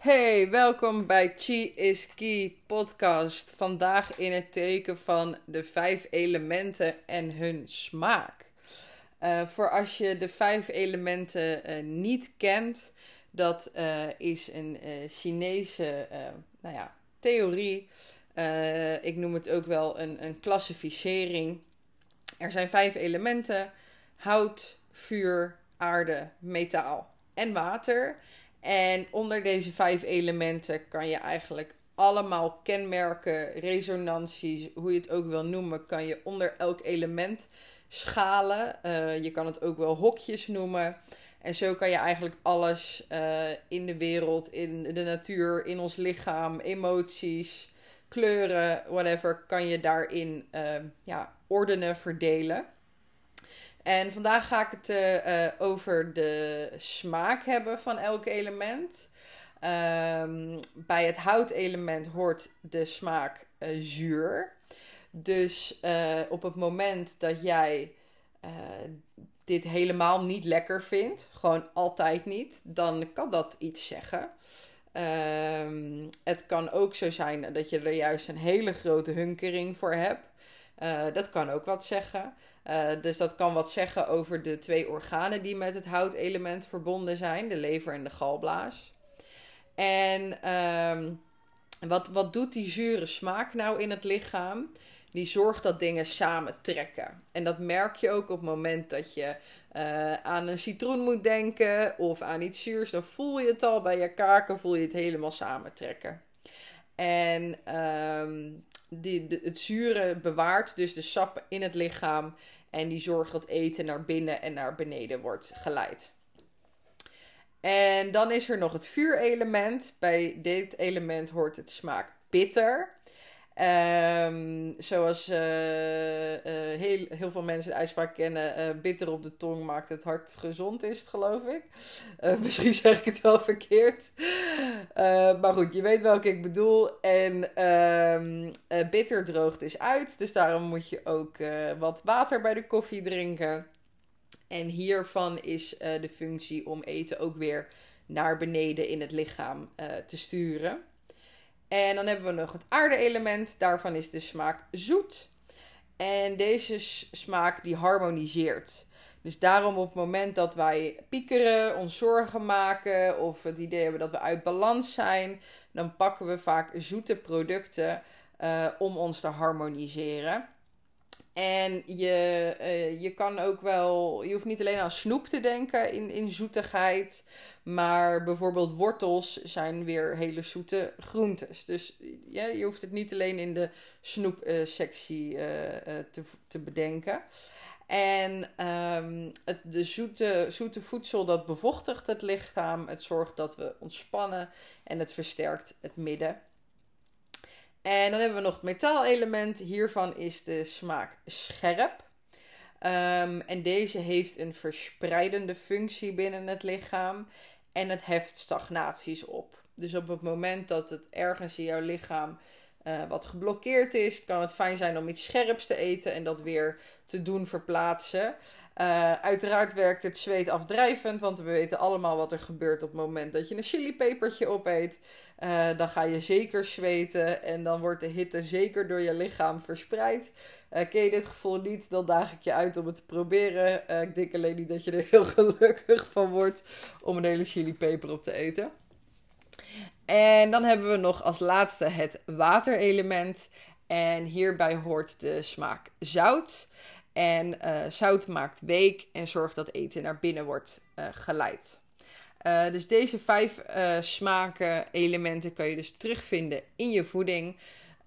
Hey, welkom bij Chi is Key podcast. Vandaag in het teken van de vijf elementen en hun smaak. Uh, voor als je de vijf elementen uh, niet kent, dat uh, is een Chinese nou ja, theorie. ik noem het ook wel een, een klassificering. Er zijn vijf elementen: hout, vuur, aarde, metaal en water. En onder deze vijf elementen kan je eigenlijk allemaal kenmerken, resonanties, hoe je het ook wil noemen, kan je onder elk element schalen. Uh, je kan het ook wel hokjes noemen. En zo kan je eigenlijk alles uh, in de wereld, in de natuur, in ons lichaam, emoties, kleuren, whatever, kan je daarin uh, ja, ordenen, verdelen. En vandaag ga ik het uh, over de smaak hebben van elk element. Um, bij het houtelement hoort de smaak uh, zuur. Dus uh, op het moment dat jij dit helemaal niet lekker vindt, gewoon altijd niet, dan kan dat iets zeggen. Um, het kan ook zo zijn dat je er juist een hele grote hunkering voor hebt. Dat kan ook wat zeggen. Uh, dus dat kan wat zeggen over de twee organen die met het houtelement verbonden zijn, de lever en de galblaas. En um, wat, wat doet die zure smaak nou in het lichaam? Die zorgt dat dingen samen trekken. En dat merk je ook op het moment dat je uh, aan een citroen moet denken of aan iets zuurs. Dan voel je het al bij je kaken, voel je het helemaal samentrekken. En um, die, het zure bewaart dus de sap in het lichaam en die zorgt dat eten naar binnen en naar beneden wordt geleid. En dan is er nog het vuurelement. Bij dit element hoort het smaak bitter. Um, zoals uh, uh, heel, heel veel mensen de uitspraak kennen, uh, bitter op de tong maakt het hart gezond, is het geloof ik. misschien zeg ik het wel verkeerd. Maar goed, je weet welke ik bedoel. En um, bitter droogt is uit, dus daarom moet je ook wat water bij de koffie drinken. En hiervan is de functie om eten ook weer naar beneden in het lichaam te sturen. En dan hebben we nog het aarde-element. Daarvan is de smaak zoet. En deze smaak die harmoniseert. Dus daarom op het moment dat wij piekeren, ons zorgen maken of het idee hebben dat we uit balans zijn, dan pakken we vaak zoete producten uh, om ons te harmoniseren. En je, uh, je kan ook wel, je hoeft niet alleen aan snoep te denken in, in zoetigheid, maar bijvoorbeeld wortels zijn weer hele zoete groentes. Dus ja, je hoeft het niet alleen in de snoepsectie uh, uh, te, te bedenken. En um, het de zoete, zoete voedsel dat bevochtigt het lichaam. Het zorgt dat we ontspannen en het versterkt het midden. En dan hebben we nog het metaalelement. Hiervan is de smaak scherp. Um, en deze heeft een verspreidende functie binnen het lichaam. En het heft stagnaties op. Dus op het moment dat het ergens in jouw lichaam uh, wat geblokkeerd is, kan het fijn zijn om iets scherps te eten en dat weer te doen verplaatsen. Uh, uiteraard werkt het zweet afdrijvend, want we weten allemaal wat er gebeurt op het moment dat je een chilipepertje opeet. Uh, dan ga je zeker zweten en dan wordt de hitte zeker door je lichaam verspreid. Ken je dit gevoel niet, dan daag ik je uit om het te proberen. ik denk alleen niet dat je er heel gelukkig van wordt om een hele chilipeper op te eten. En dan hebben we nog als laatste het waterelement. En hierbij hoort de smaak zout. En uh, zout maakt week en zorgt dat eten naar binnen wordt uh, geleid. Uh, dus deze vijf smaken, elementen kan je dus terugvinden in je voeding.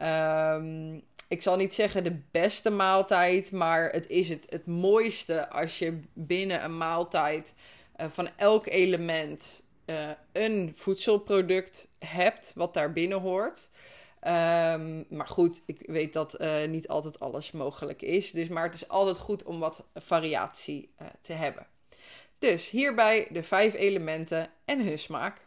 Um, ik zal niet zeggen de beste maaltijd, maar het is het, het mooiste als je binnen een maaltijd van elk element een voedselproduct hebt wat daar binnen hoort. Um, maar goed, ik weet dat uh, niet altijd alles mogelijk is. Dus, maar het is altijd goed om wat variatie uh, te hebben. Dus hierbij de vijf elementen en hun smaak.